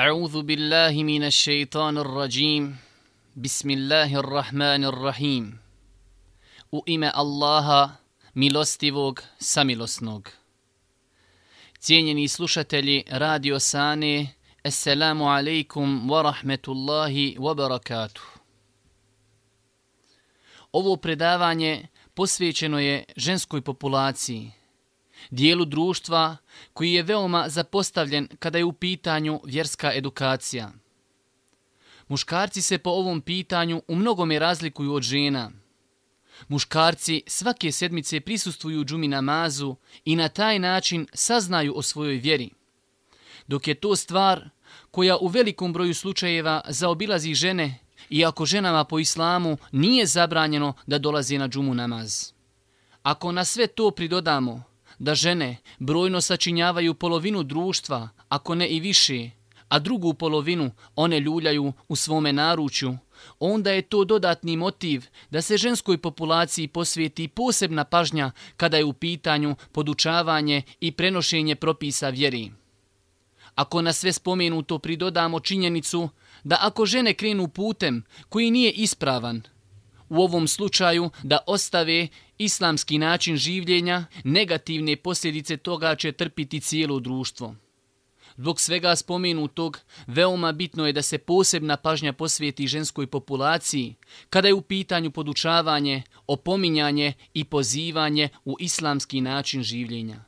أعوذ بالله من الشيطان الرجيم بسم الله الرحمن الرحيم U ime Allaha, milostivog, samilosnog. Cijenjeni slušatelji Radio Sane, Assalamu alaikum wa rahmetullahi wa barakatuh. Ovo predavanje posvećeno je ženskoj populaciji, dijelu društva koji je veoma zapostavljen kada je u pitanju vjerska edukacija. Muškarci se po ovom pitanju u mnogome razlikuju od žena. Muškarci svake sedmice prisustuju džumi namazu i na taj način saznaju o svojoj vjeri. Dok je to stvar koja u velikom broju slučajeva zaobilazi žene, iako ženama po islamu nije zabranjeno da dolaze na džumu namaz. Ako na sve to pridodamo da žene brojno sačinjavaju polovinu društva, ako ne i više, a drugu polovinu one ljuljaju u svome naručju, onda je to dodatni motiv da se ženskoj populaciji posvijeti posebna pažnja kada je u pitanju podučavanje i prenošenje propisa vjeri. Ako na sve spomenuto pridodamo činjenicu da ako žene krenu putem koji nije ispravan, u ovom slučaju da ostave islamski način življenja, negativne posljedice toga će trpiti cijelo društvo. Zbog svega spomenutog, veoma bitno je da se posebna pažnja posvijeti ženskoj populaciji kada je u pitanju podučavanje, opominjanje i pozivanje u islamski način življenja.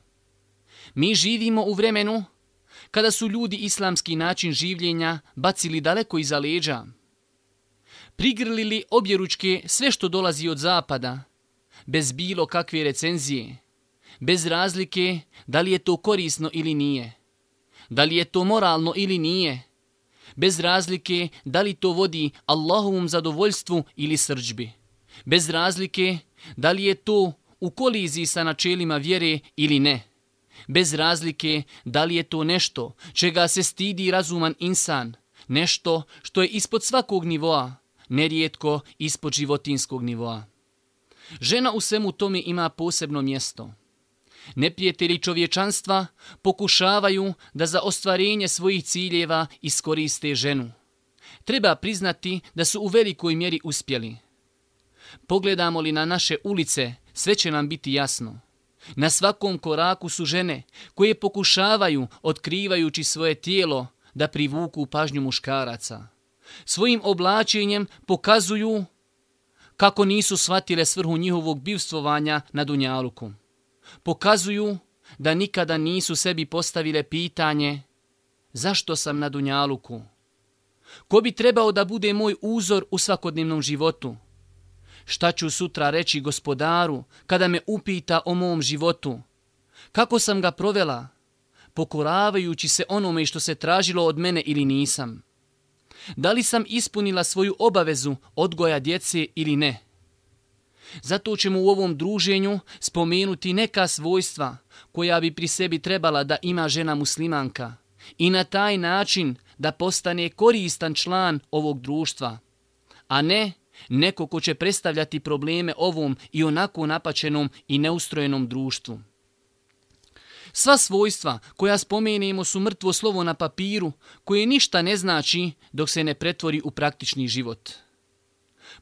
Mi živimo u vremenu kada su ljudi islamski način življenja bacili daleko iza leđa, prigrlili objeručke sve što dolazi od zapada, bez bilo kakve recenzije, bez razlike da li je to korisno ili nije, da li je to moralno ili nije, bez razlike da li to vodi Allahovom zadovoljstvu ili srđbi, bez razlike da li je to u koliziji sa načelima vjere ili ne, bez razlike da li je to nešto čega se stidi razuman insan, nešto što je ispod svakog nivoa, nerijetko ispod životinskog nivoa. Žena u svemu tome ima posebno mjesto. Neprijatelji čovječanstva pokušavaju da za ostvarenje svojih ciljeva iskoriste ženu. Treba priznati da su u velikoj mjeri uspjeli. Pogledamo li na naše ulice, sve će nam biti jasno. Na svakom koraku su žene koje pokušavaju, otkrivajući svoje tijelo, da privuku pažnju muškaraca. Svojim oblačenjem pokazuju kako nisu shvatile svrhu njihovog bivstvovanja na Dunjaluku. Pokazuju da nikada nisu sebi postavile pitanje zašto sam na Dunjaluku? Ko bi trebao da bude moj uzor u svakodnevnom životu? Šta ću sutra reći gospodaru kada me upita o mom životu? Kako sam ga provela? Pokoravajući se onome što se tražilo od mene ili nisam? Da li sam ispunila svoju obavezu odgoja djece ili ne? Zato ćemo u ovom druženju spomenuti neka svojstva koja bi pri sebi trebala da ima žena muslimanka i na taj način da postane koristan član ovog društva, a ne neko ko će predstavljati probleme ovom i onako napačenom i neustrojenom društvu. Sva svojstva koja spomenemo su mrtvo slovo na papiru koje ništa ne znači dok se ne pretvori u praktični život.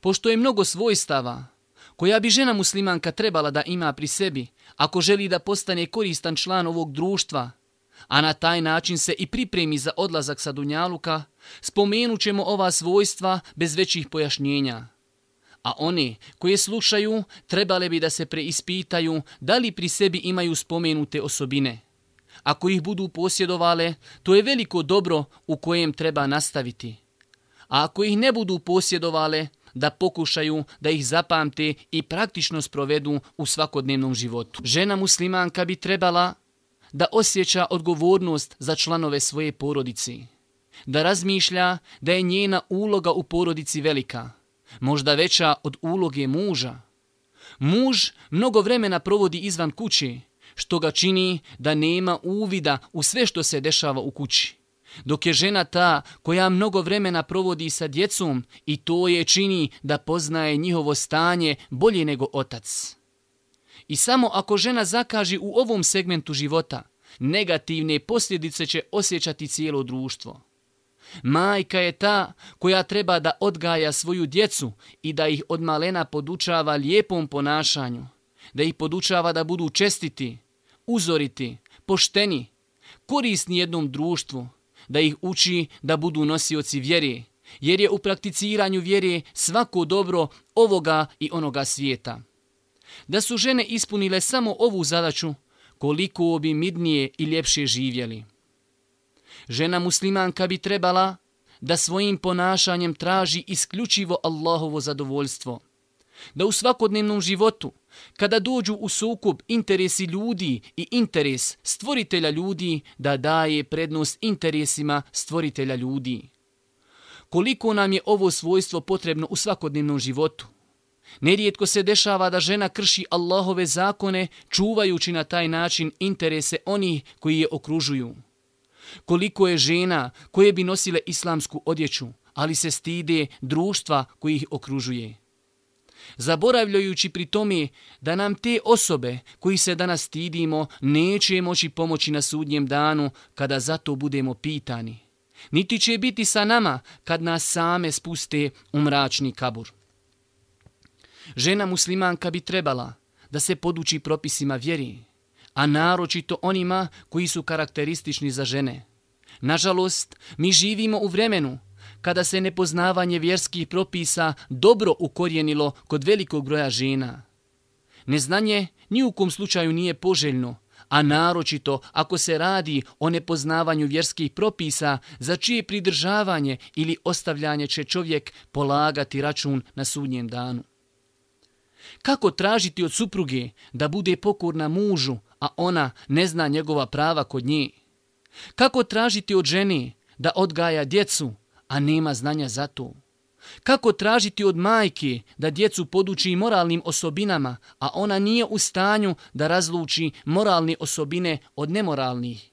Pošto je mnogo svojstava koja bi žena muslimanka trebala da ima pri sebi ako želi da postane koristan član ovog društva, a na taj način se i pripremi za odlazak sa Dunjaluka, spomenut ova svojstva bez većih pojašnjenja a one koje slušaju trebale bi da se preispitaju da li pri sebi imaju spomenute osobine. Ako ih budu posjedovale, to je veliko dobro u kojem treba nastaviti. A ako ih ne budu posjedovale, da pokušaju da ih zapamte i praktično sprovedu u svakodnevnom životu. Žena muslimanka bi trebala da osjeća odgovornost za članove svoje porodice, da razmišlja da je njena uloga u porodici velika, možda veća od uloge muža. Muž mnogo vremena provodi izvan kući, što ga čini da nema uvida u sve što se dešava u kući. Dok je žena ta koja mnogo vremena provodi sa djecom i to je čini da poznaje njihovo stanje bolje nego otac. I samo ako žena zakaži u ovom segmentu života, negativne posljedice će osjećati cijelo društvo. Majka je ta koja treba da odgaja svoju djecu i da ih od malena podučava lijepom ponašanju, da ih podučava da budu čestiti, uzoriti, pošteni, korisni jednom društvu, da ih uči da budu nosioci vjere, jer je u prakticiranju vjere svako dobro ovoga i onoga svijeta. Da su žene ispunile samo ovu zadaću, koliko bi midnije i ljepše živjeli. Žena muslimanka bi trebala da svojim ponašanjem traži isključivo Allahovo zadovoljstvo. Da u svakodnevnom životu, kada dođu u sukup interesi ljudi i interes stvoritelja ljudi, da daje prednost interesima stvoritelja ljudi. Koliko nam je ovo svojstvo potrebno u svakodnevnom životu? Nerijetko se dešava da žena krši Allahove zakone, čuvajući na taj način interese onih koji je okružuju. Koliko je žena koje bi nosile islamsku odjeću, ali se stide društva koji ih okružuje. Zaboravljajući pri tome da nam te osobe koji se danas stidimo neće moći pomoći na sudnjem danu kada zato budemo pitani. Niti će biti sa nama kad nas same spuste u mračni kabur. Žena muslimanka bi trebala da se poduči propisima vjeri, a naročito onima koji su karakteristični za žene. Nažalost, mi živimo u vremenu kada se nepoznavanje vjerskih propisa dobro ukorijenilo kod velikog broja žena. Neznanje ni u kom slučaju nije poželjno, a naročito ako se radi o nepoznavanju vjerskih propisa za čije pridržavanje ili ostavljanje će čovjek polagati račun na sudnjem danu. Kako tražiti od supruge da bude pokorna mužu, a ona ne zna njegova prava kod nje? Kako tražiti od žene da odgaja djecu, a nema znanja za to? Kako tražiti od majke da djecu poduči moralnim osobinama, a ona nije u stanju da razluči moralne osobine od nemoralnih?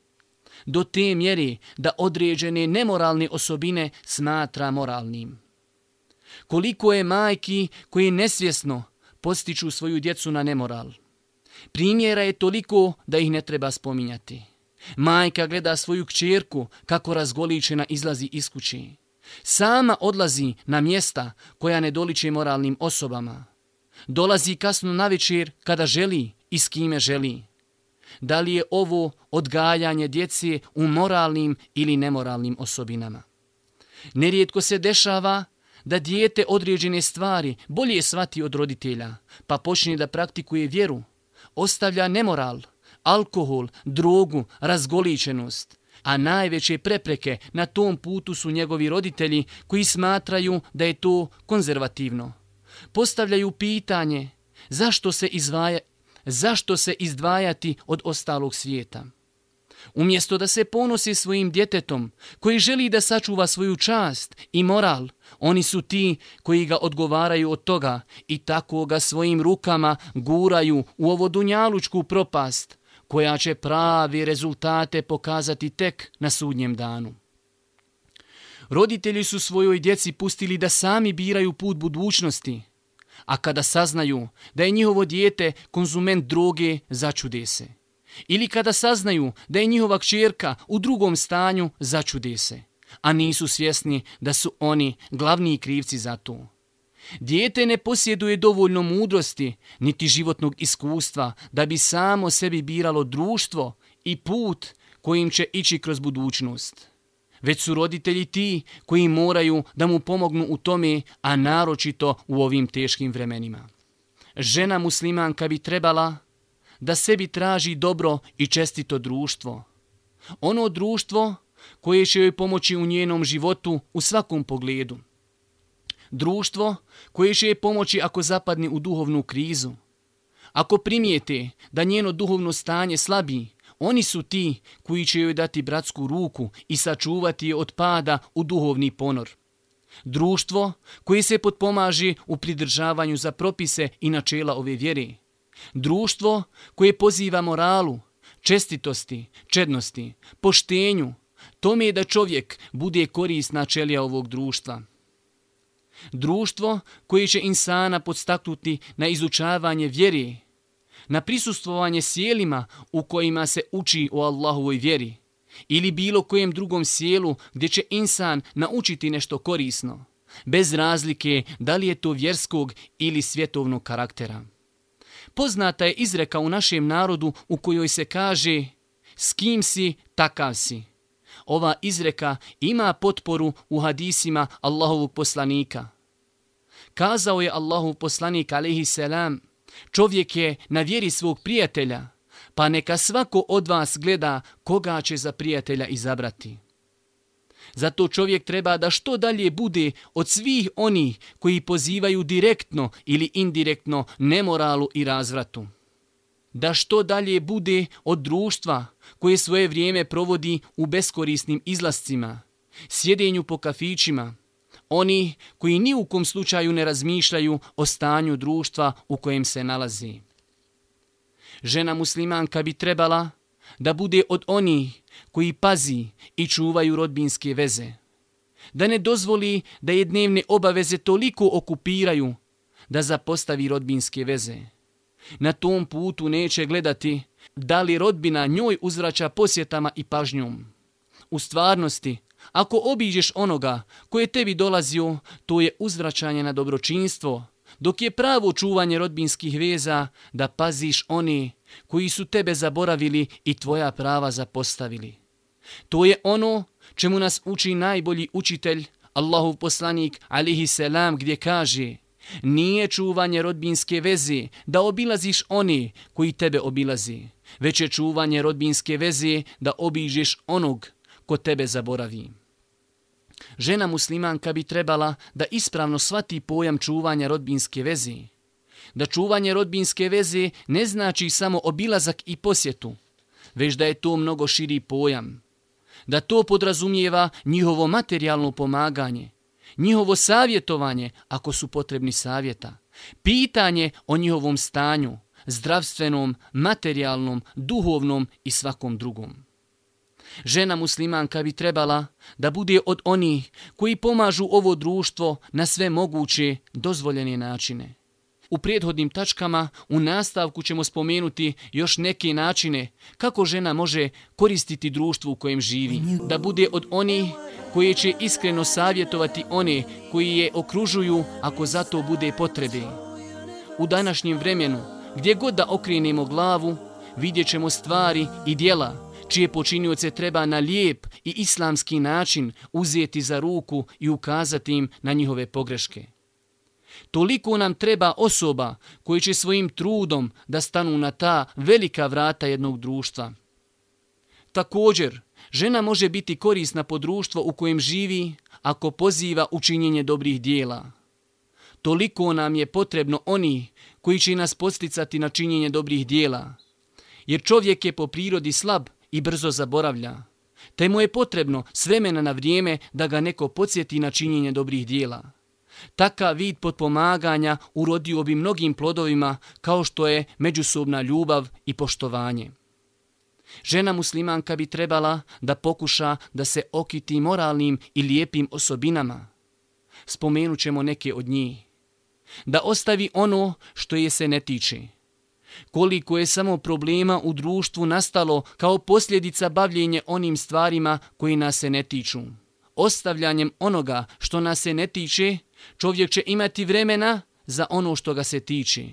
Do te mjere da određene nemoralne osobine smatra moralnim. Koliko je majki koji nesvjesno postiču svoju djecu na nemoral. Primjera je toliko da ih ne treba spominjati. Majka gleda svoju kćerku kako razgoličena izlazi iz kući. Sama odlazi na mjesta koja ne doliče moralnim osobama. Dolazi kasno na večer kada želi i s kime želi. Da li je ovo odgajanje djece u moralnim ili nemoralnim osobinama? Nerijetko se dešava da dijete određene stvari bolje svati od roditelja, pa počne da praktikuje vjeru, ostavlja nemoral, alkohol, drogu, razgoličenost, a najveće prepreke na tom putu su njegovi roditelji koji smatraju da je to konzervativno. Postavljaju pitanje zašto se, izvaja, zašto se izdvajati od ostalog svijeta. Umjesto da se ponosi svojim djetetom koji želi da sačuva svoju čast i moral, oni su ti koji ga odgovaraju od toga i tako ga svojim rukama guraju u ovo dunjalučku propast koja će pravi rezultate pokazati tek na sudnjem danu. Roditelji su svojoj djeci pustili da sami biraju put budućnosti, a kada saznaju da je njihovo dijete konzument droge, začude se ili kada saznaju da je njihova kćerka u drugom stanju, začude se, a nisu svjesni da su oni glavni krivci za to. Dijete ne posjeduje dovoljno mudrosti niti životnog iskustva da bi samo sebi biralo društvo i put kojim će ići kroz budućnost. Već su roditelji ti koji moraju da mu pomognu u tome, a naročito u ovim teškim vremenima. Žena muslimanka bi trebala da sebi traži dobro i čestito društvo. Ono društvo koje će joj pomoći u njenom životu u svakom pogledu. Društvo koje će joj pomoći ako zapadne u duhovnu krizu. Ako primijete da njeno duhovno stanje slabi, oni su ti koji će joj dati bratsku ruku i sačuvati je od pada u duhovni ponor. Društvo koje se potpomaži u pridržavanju za propise i načela ove vjere. Društvo koje poziva moralu, čestitosti, čednosti, poštenju, tome je da čovjek bude korisna čelija ovog društva. Društvo koje će insana podstaknuti na izučavanje vjeri, na prisustvovanje sjelima u kojima se uči o Allahovoj vjeri ili bilo kojem drugom sjelu gdje će insan naučiti nešto korisno, bez razlike da li je to vjerskog ili svjetovnog karaktera. Poznata je izreka u našem narodu u kojoj se kaže s kim si, takav si. Ova izreka ima potporu u hadisima Allahovog poslanika. Kazao je Allahov poslanik alaihi selam, čovjek je na vjeri svog prijatelja, pa neka svako od vas gleda koga će za prijatelja izabrati. Zato čovjek treba da što dalje bude od svih onih koji pozivaju direktno ili indirektno nemoralu i razvratu. Da što dalje bude od društva koje svoje vrijeme provodi u beskorisnim izlascima, sjedenju po kafićima, oni koji ni u kom slučaju ne razmišljaju o stanju društva u kojem se nalazi. Žena muslimanka bi trebala da bude od onih koji pazi i čuvaju rodbinske veze. Da ne dozvoli da je dnevne obaveze toliko okupiraju da zapostavi rodbinske veze. Na tom putu neće gledati da li rodbina njoj uzvraća posjetama i pažnjom. U stvarnosti, ako obiđeš onoga koje tebi dolazio, to je uzvraćanje na dobročinstvo, dok je pravo čuvanje rodbinskih veza da paziš oni koji su tebe zaboravili i tvoja prava zapostavili. To je ono čemu nas uči najbolji učitelj, Allahov poslanik, alihi selam, gdje kaže Nije čuvanje rodbinske veze da obilaziš oni koji tebe obilazi, već je čuvanje rodbinske veze da obiđeš onog ko tebe zaboravi. Žena muslimanka bi trebala da ispravno svati pojam čuvanja rodbinske veze. Da čuvanje rodbinske veze ne znači samo obilazak i posjetu, već da je to mnogo širi pojam. Da to podrazumijeva njihovo materijalno pomaganje, njihovo savjetovanje ako su potrebni savjeta, pitanje o njihovom stanju, zdravstvenom, materijalnom, duhovnom i svakom drugom. Žena muslimanka bi trebala da bude od onih koji pomažu ovo društvo na sve moguće dozvoljene načine. U prethodnim tačkama u nastavku ćemo spomenuti još neke načine kako žena može koristiti društvo u kojem živi. Da bude od onih koji će iskreno savjetovati one koji je okružuju ako za to bude potrebe. U današnjem vremenu, gdje god da okrenemo glavu, vidjet ćemo stvari i dijela čije počinioce treba na lijep i islamski način uzeti za ruku i ukazati im na njihove pogreške. Toliko nam treba osoba koji će svojim trudom da stanu na ta velika vrata jednog društva. Također, žena može biti korisna po društvo u kojem živi ako poziva učinjenje dobrih dijela. Toliko nam je potrebno oni koji će nas posticati na činjenje dobrih dijela. Jer čovjek je po prirodi slab i brzo zaboravlja. Te mu je potrebno s vremena na vrijeme da ga neko podsjeti na činjenje dobrih dijela. Taka vid potpomaganja urodio bi mnogim plodovima kao što je međusobna ljubav i poštovanje. Žena muslimanka bi trebala da pokuša da se okiti moralnim i lijepim osobinama. Spomenut ćemo neke od njih. Da ostavi ono što je se ne tiče koliko je samo problema u društvu nastalo kao posljedica bavljenje onim stvarima koji nas se ne tiču. Ostavljanjem onoga što nas se ne tiče, čovjek će imati vremena za ono što ga se tiče.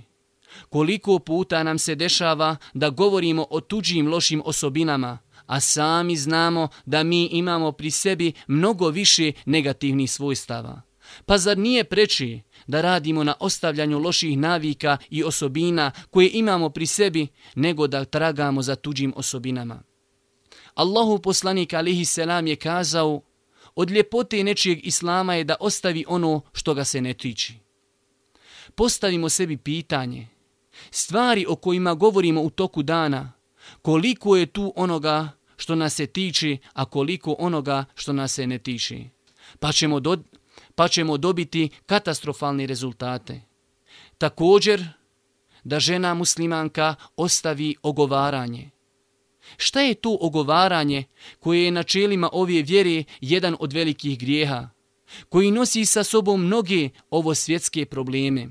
Koliko puta nam se dešava da govorimo o tuđim lošim osobinama, a sami znamo da mi imamo pri sebi mnogo više negativnih svojstava. Pa zar nije preči da radimo na ostavljanju loših navika i osobina koje imamo pri sebi, nego da tragamo za tuđim osobinama. Allahu poslanik alihi selam je kazao, od ljepote nečijeg islama je da ostavi ono što ga se ne tiči. Postavimo sebi pitanje, stvari o kojima govorimo u toku dana, koliko je tu onoga što nas se tiče, a koliko onoga što nas se ne tiče. Pa ćemo do, pa ćemo dobiti katastrofalne rezultate. Također, da žena muslimanka ostavi ogovaranje. Šta je to ogovaranje koje je na čelima ove vjere jedan od velikih grijeha, koji nosi sa sobom mnoge ovo svjetske probleme?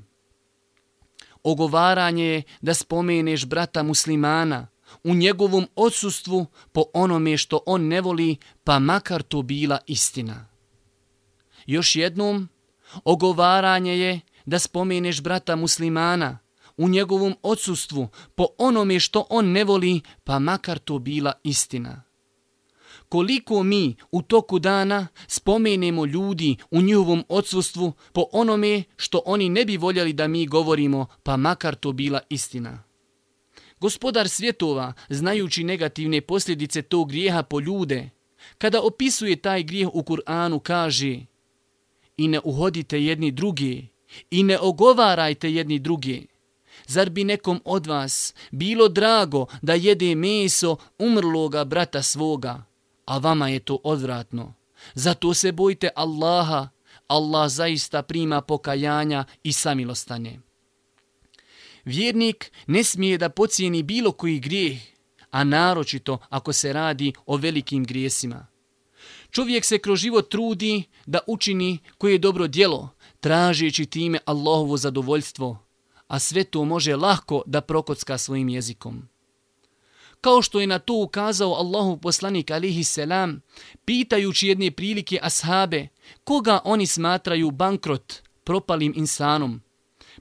Ogovaranje je da spomeneš brata muslimana, u njegovom odsustvu po onome što on ne voli, pa makar to bila istina. Još jednom, ogovaranje je da spomeneš brata muslimana u njegovom odsustvu po onome što on ne voli, pa makar to bila istina. Koliko mi u toku dana spomenemo ljudi u njihovom odsustvu po onome što oni ne bi voljeli da mi govorimo, pa makar to bila istina. Gospodar svjetova, znajući negativne posljedice tog grijeha po ljude, kada opisuje taj grijeh u Kur'anu, kaže i ne uhodite jedni drugi i ne ogovarajte jedni drugi. Zar bi nekom od vas bilo drago da jede meso umrloga brata svoga, a vama je to odvratno? Zato se bojte Allaha, Allah zaista prima pokajanja i samilostanje. Vjernik ne smije da pocijeni bilo koji grijeh, a naročito ako se radi o velikim grijesima. Čovjek se kroz život trudi da učini koje je dobro djelo, tražeći time Allahovo zadovoljstvo, a sve to može lahko da prokocka svojim jezikom. Kao što je na to ukazao Allahu poslanik alihi selam, pitajući jedne prilike ashabe koga oni smatraju bankrot propalim insanom,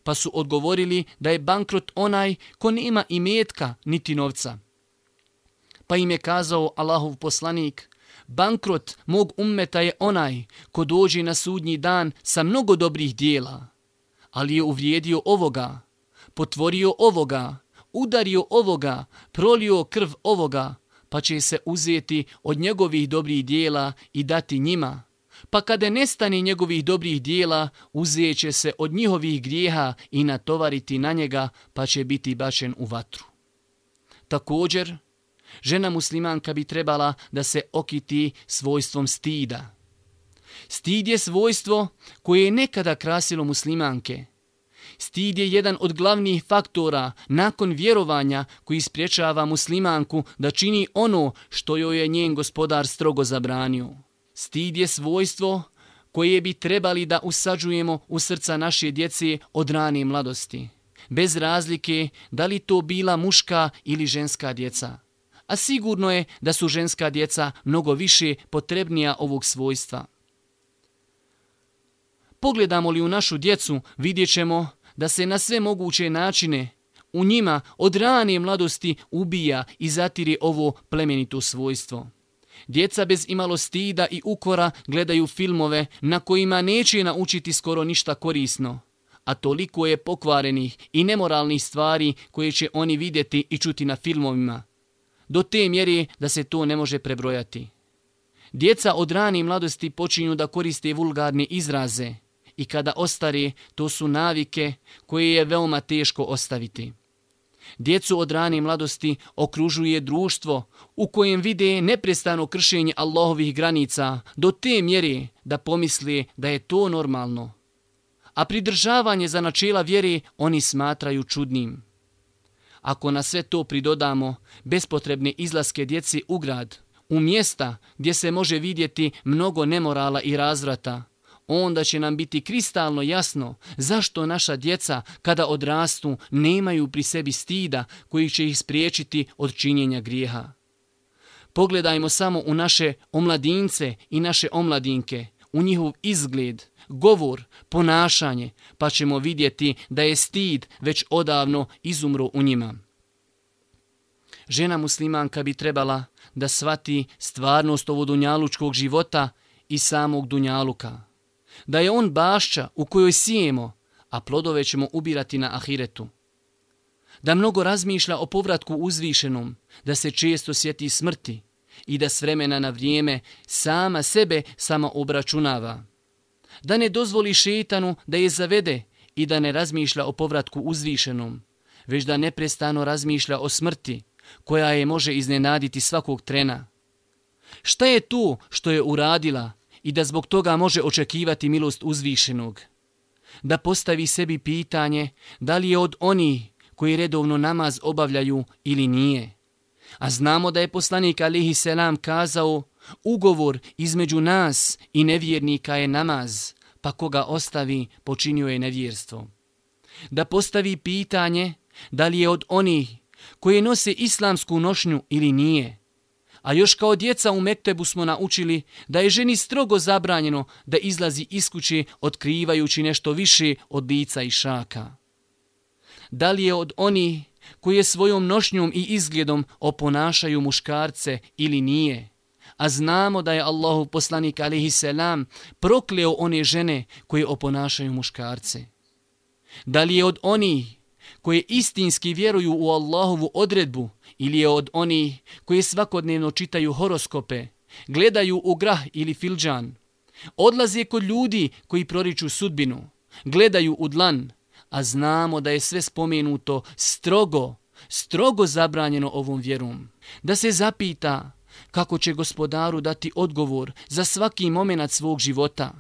pa su odgovorili da je bankrot onaj ko nema imetka niti novca. Pa im je kazao Allahov poslanik, bankrot mog ummeta je onaj ko dođe na sudnji dan sa mnogo dobrih dijela, ali je uvrijedio ovoga, potvorio ovoga, udario ovoga, prolio krv ovoga, pa će se uzeti od njegovih dobrih dijela i dati njima pa kada nestane njegovih dobrih dijela, uzeće se od njihovih grijeha i natovariti na njega, pa će biti bačen u vatru. Također, žena muslimanka bi trebala da se okiti svojstvom stida. Stid je svojstvo koje je nekada krasilo muslimanke. Stid je jedan od glavnih faktora nakon vjerovanja koji spriječava muslimanku da čini ono što joj je njen gospodar strogo zabranio. Stid je svojstvo koje bi trebali da usađujemo u srca naše djece od rane mladosti. Bez razlike da li to bila muška ili ženska djeca. A sigurno je da su ženska djeca mnogo više potrebnija ovog svojstva. Pogledamo li u našu djecu, vidjet ćemo da se na sve moguće načine u njima od ranije mladosti ubija i zatiri ovo plemenito svojstvo. Djeca bez imalo stida i ukora gledaju filmove na kojima neće naučiti skoro ništa korisno. A toliko je pokvarenih i nemoralnih stvari koje će oni vidjeti i čuti na filmovima. Do te mjere da se to ne može prebrojati. Djeca od rane mladosti počinju da koriste vulgarne izraze i kada ostare, to su navike koje je veoma teško ostaviti. Djecu od rane mladosti okružuje društvo u kojem vide neprestano kršenje Allahovih granica do te mjere da pomisli da je to normalno. A pridržavanje za načela vjere oni smatraju čudnim. Ako na sve to pridodamo bespotrebne izlaske djeci u grad, u mjesta gdje se može vidjeti mnogo nemorala i razvrata, onda će nam biti kristalno jasno zašto naša djeca kada odrastu nemaju pri sebi stida koji će ih spriječiti od činjenja grijeha. Pogledajmo samo u naše omladince i naše omladinke, u njihov izgled, govor, ponašanje, pa ćemo vidjeti da je stid već odavno izumro u njima. Žena muslimanka bi trebala da svati stvarnost ovo dunjalučkog života i samog dunjaluka da je on bašća u kojoj sijemo, a plodove ćemo ubirati na ahiretu. Da mnogo razmišlja o povratku uzvišenom, da se često sjeti smrti i da s vremena na vrijeme sama sebe samo obračunava. Da ne dozvoli šetanu da je zavede i da ne razmišlja o povratku uzvišenom, već da neprestano razmišlja o smrti, koja je može iznenaditi svakog trena. Šta je to što je uradila i da zbog toga može očekivati milost uzvišenog. Da postavi sebi pitanje da li je od oni koji redovno namaz obavljaju ili nije. A znamo da je poslanik alihi selam kazao ugovor između nas i nevjernika je namaz, pa koga ostavi počinio je nevjerstvo. Da postavi pitanje da li je od onih koje nose islamsku nošnju ili nije. A još kao djeca u Mektebu smo naučili da je ženi strogo zabranjeno da izlazi iz kuće otkrivajući nešto više od lica i šaka. Da li je od oni koje svojom nošnjom i izgledom oponašaju muškarce ili nije? A znamo da je Allahu poslanik alihi selam prokleo one žene koje oponašaju muškarce. Da li je od oni koje istinski vjeruju u Allahovu odredbu ili je od oni koji svakodnevno čitaju horoskope, gledaju u grah ili filđan, odlaze kod ljudi koji proriču sudbinu, gledaju u dlan, a znamo da je sve spomenuto strogo, strogo zabranjeno ovom vjerom. Da se zapita kako će gospodaru dati odgovor za svaki moment svog života.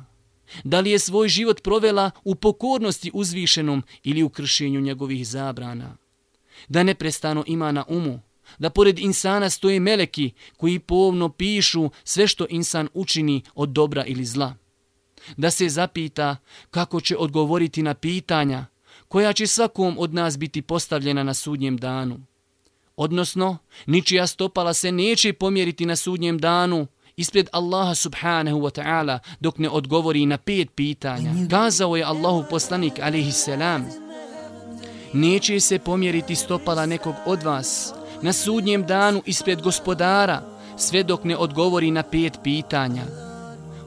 Da li je svoj život provela u pokornosti uzvišenom ili u kršenju njegovih zabrana. Da neprestano ima na umu da pored insana stoje meleki koji povno pišu sve što insan učini od dobra ili zla. Da se zapita kako će odgovoriti na pitanja koja će svakom od nas biti postavljena na sudnjem danu. Odnosno, ničija stopala se neće pomjeriti na sudnjem danu ispred Allaha subhanahu wa ta'ala dok ne odgovori na pet pitanja. Kazao je Allahu poslanik alaihi selam, neće se pomjeriti stopala nekog od vas na sudnjem danu ispred gospodara sve dok ne odgovori na pet pitanja.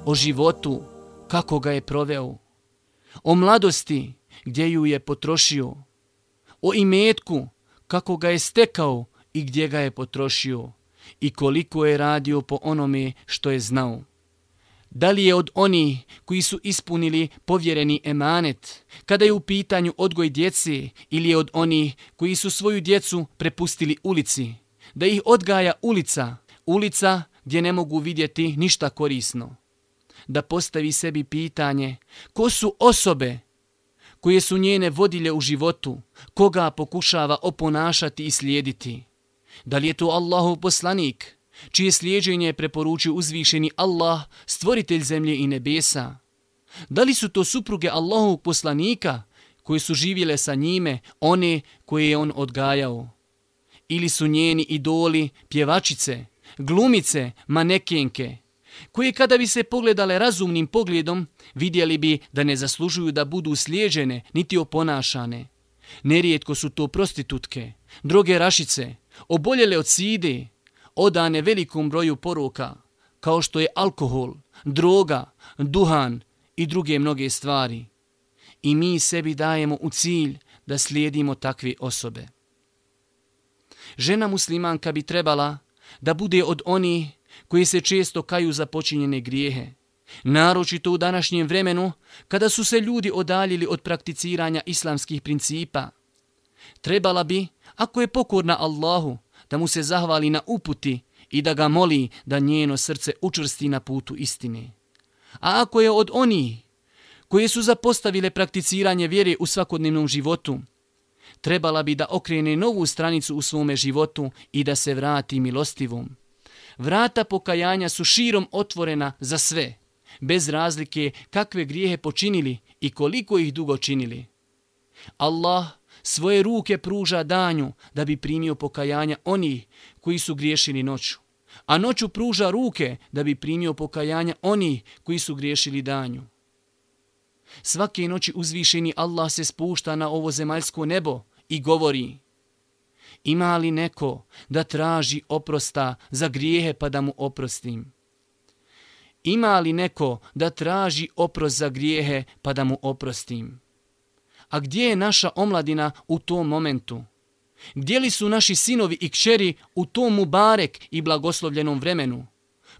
O životu, kako ga je proveo. O mladosti, gdje ju je potrošio. O imetku, kako ga je stekao i gdje ga je potrošio. I koliko je radio po onome što je znao. Da li je od oni koji su ispunili povjereni emanet, kada je u pitanju odgoj djece, ili je od oni koji su svoju djecu prepustili ulici, da ih odgaja ulica, ulica gdje ne mogu vidjeti ništa korisno. Da postavi sebi pitanje, ko su osobe koje su njene vodilje u životu, koga pokušava oponašati i slijediti. Da li je to Allahov poslanik, čije slijeđenje preporučio uzvišeni Allah, stvoritelj zemlje i nebesa? Da li su to supruge Allahovog poslanika koje su živjele sa njime, one koje je on odgajao? Ili su njeni idoli pjevačice, glumice, manekenke, koje kada bi se pogledale razumnim pogledom, vidjeli bi da ne zaslužuju da budu slijeđene niti oponašane. Nerijetko su to prostitutke, droge rašice, oboljele od side, odane velikom broju poruka, kao što je alkohol, droga, duhan i druge mnoge stvari. I mi sebi dajemo u cilj da slijedimo takve osobe. Žena muslimanka bi trebala da bude od oni koji se često kaju za počinjene grijehe. Naročito u današnjem vremenu, kada su se ljudi odaljili od prakticiranja islamskih principa. Trebala bi, ako je pokorna Allahu, da mu se zahvali na uputi i da ga moli da njeno srce učvrsti na putu istine. A ako je od oni koje su zapostavile prakticiranje vjere u svakodnevnom životu, trebala bi da okrene novu stranicu u svome životu i da se vrati milostivom. Vrata pokajanja su širom otvorena za sve, bez razlike kakve grijehe počinili i koliko ih dugo činili. Allah svoje ruke pruža danju da bi primio pokajanja oni koji su griješili noću, a noću pruža ruke da bi primio pokajanja oni koji su griješili danju. Svake noći uzvišeni Allah se spušta na ovo zemaljsko nebo i govori Ima li neko da traži oprosta za grijehe pa da mu oprostim? Ima li neko da traži oprost za grijehe pa da mu oprostim? A gdje je naša omladina u tom momentu? Gdje li su naši sinovi i kćeri u tom mubarek i blagoslovljenom vremenu?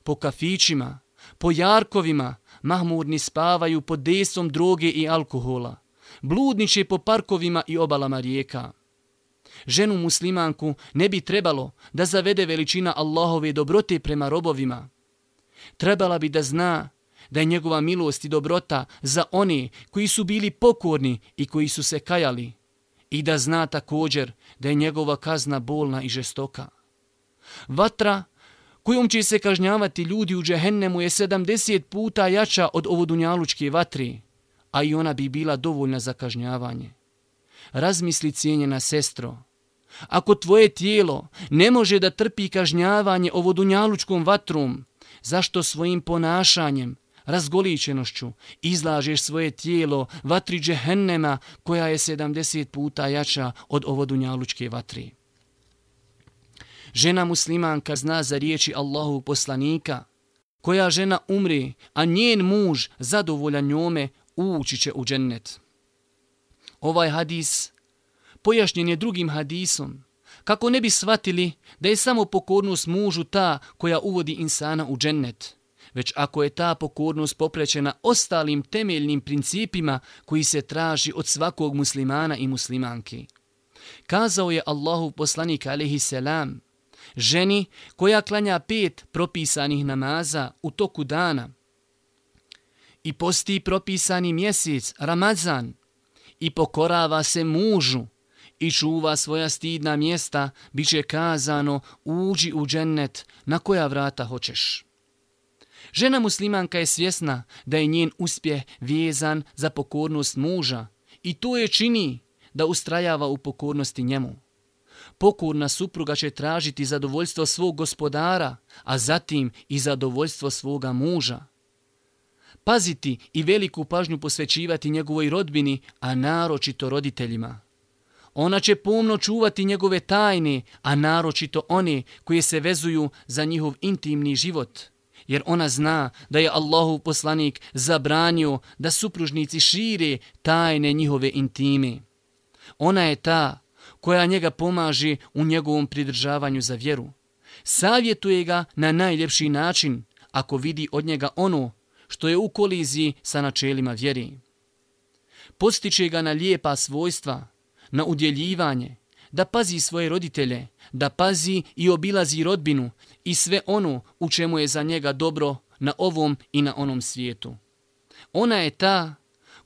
Po kafićima, po jarkovima, mahmurni spavaju pod desom droge i alkohola. Bludniče po parkovima i obalama rijeka. Ženu muslimanku ne bi trebalo da zavede veličina Allahove dobrote prema robovima. Trebala bi da zna da je njegova milost i dobrota za one koji su bili pokorni i koji su se kajali i da zna također da je njegova kazna bolna i žestoka. Vatra kojom će se kažnjavati ljudi u džehennemu je 70 puta jača od ovodunjalučke vatri, a i ona bi bila dovoljna za kažnjavanje. Razmisli cijenjena sestro, Ako tvoje tijelo ne može da trpi kažnjavanje ovodunjalučkom vatrom, zašto svojim ponašanjem, razgoličenošću izlažeš svoje tijelo vatri džehennema koja je 70 puta jača od ovodunjalučke vatri? Žena muslimanka zna za riječi Allahu poslanika, koja žena umri, a njen muž zadovoljan njome, ući će u džennet. Ovaj hadis pojašnjen je drugim hadisom, kako ne bi shvatili da je samo pokornost mužu ta koja uvodi insana u džennet, već ako je ta pokornost poprećena ostalim temeljnim principima koji se traži od svakog muslimana i muslimanki. Kazao je Allahu poslanik alaihi selam, ženi koja klanja pet propisanih namaza u toku dana i posti propisani mjesec, Ramazan, i pokorava se mužu i čuva svoja stidna mjesta, bit će kazano uđi u džennet na koja vrata hoćeš. Žena muslimanka je svjesna da je njen uspjeh vezan za pokornost muža i to je čini da ustrajava u pokornosti njemu. Pokorna supruga će tražiti zadovoljstvo svog gospodara, a zatim i zadovoljstvo svoga muža paziti i veliku pažnju posvećivati njegovoj rodbini, a naročito roditeljima. Ona će pomno čuvati njegove tajne, a naročito one koje se vezuju za njihov intimni život. Jer ona zna da je Allahov poslanik zabranio da supružnici šire tajne njihove intime. Ona je ta koja njega pomaže u njegovom pridržavanju za vjeru. Savjetuje ga na najljepši način ako vidi od njega ono što je u koliziji sa načelima vjeri. Postiče ga na lijepa svojstva, na udjeljivanje, da pazi svoje roditelje, da pazi i obilazi rodbinu i sve ono u čemu je za njega dobro na ovom i na onom svijetu. Ona je ta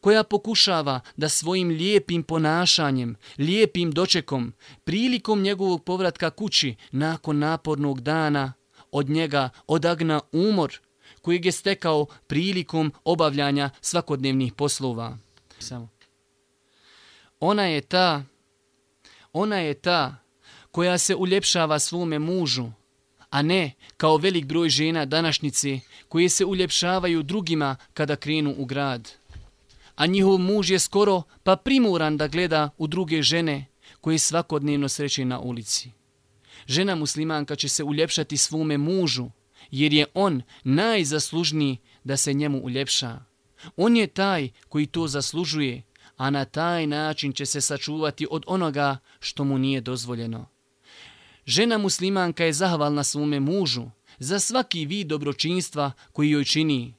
koja pokušava da svojim lijepim ponašanjem, lijepim dočekom, prilikom njegovog povratka kući nakon napornog dana, od njega odagna umor kojeg je stekao prilikom obavljanja svakodnevnih poslova. Samo. Ona je ta, ona je ta koja se uljepšava svome mužu, a ne kao velik broj žena današnjice koje se uljepšavaju drugima kada krenu u grad. A njihov muž je skoro pa primuran da gleda u druge žene koje svakodnevno sreće na ulici. Žena muslimanka će se uljepšati svome mužu, jer je on najzaslužniji da se njemu uljepša. On je taj koji to zaslužuje, a na taj način će se sačuvati od onoga što mu nije dozvoljeno. Žena muslimanka je zahvalna svome mužu za svaki vid dobročinstva koji joj čini,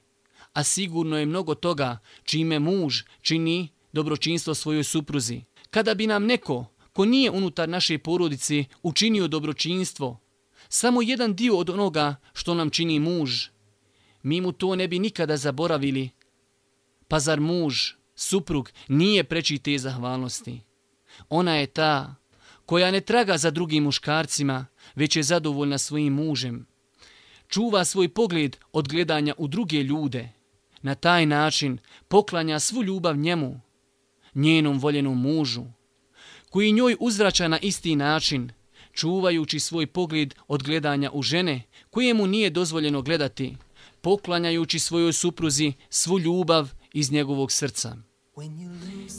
a sigurno je mnogo toga čime muž čini dobročinstvo svojoj supruzi. Kada bi nam neko ko nije unutar naše porodice učinio dobročinstvo, samo jedan dio od onoga što nam čini muž. Mi mu to ne bi nikada zaboravili. Pa zar muž, suprug, nije preći te zahvalnosti? Ona je ta koja ne traga za drugim muškarcima, već je zadovoljna svojim mužem. Čuva svoj pogled od gledanja u druge ljude. Na taj način poklanja svu ljubav njemu, njenom voljenom mužu, koji njoj uzvraća na isti način – čuvajući svoj pogled od gledanja u žene kojemu nije dozvoljeno gledati, poklanjajući svojoj supruzi svu ljubav iz njegovog srca.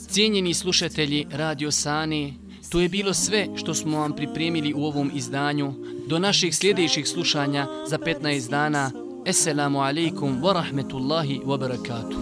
Cijenjeni slušatelji Radio Sani, to je bilo sve što smo vam pripremili u ovom izdanju. Do naših sljedećih slušanja za 15 dana. Esselamu alaikum wa rahmetullahi wa barakatuh.